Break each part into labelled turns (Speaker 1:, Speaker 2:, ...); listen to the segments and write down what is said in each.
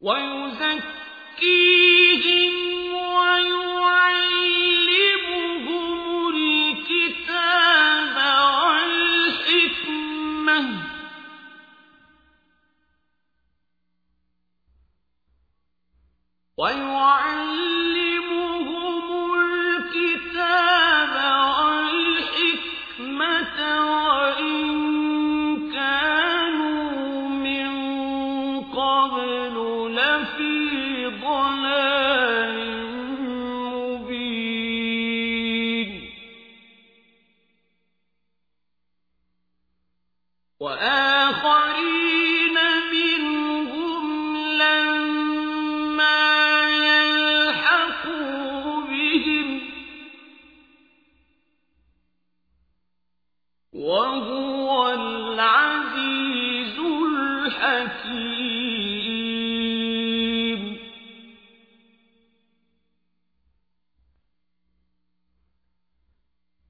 Speaker 1: ويزكيهم ويعلمهم الكتاب والحكمة. ويعلمهم الكتاب والحكمة وإن كانوا من قبل. لفي ضلال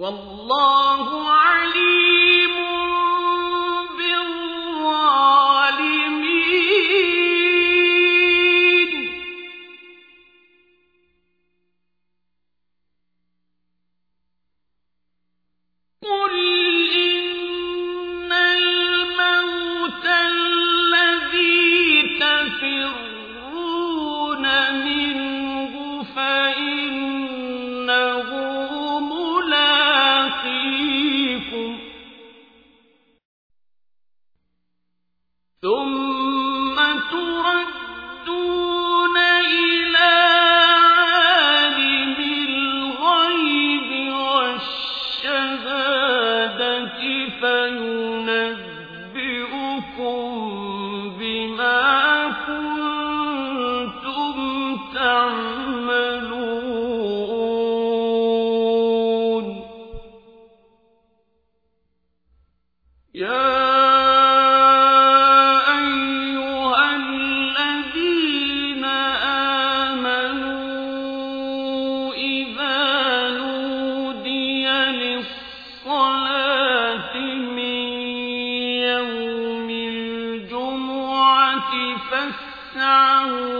Speaker 1: والله 本无。تسعه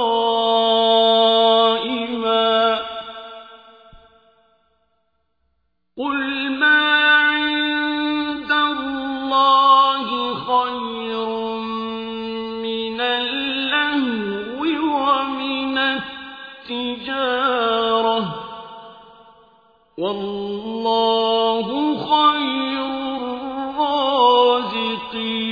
Speaker 1: التجارة. والله خير الرازقين.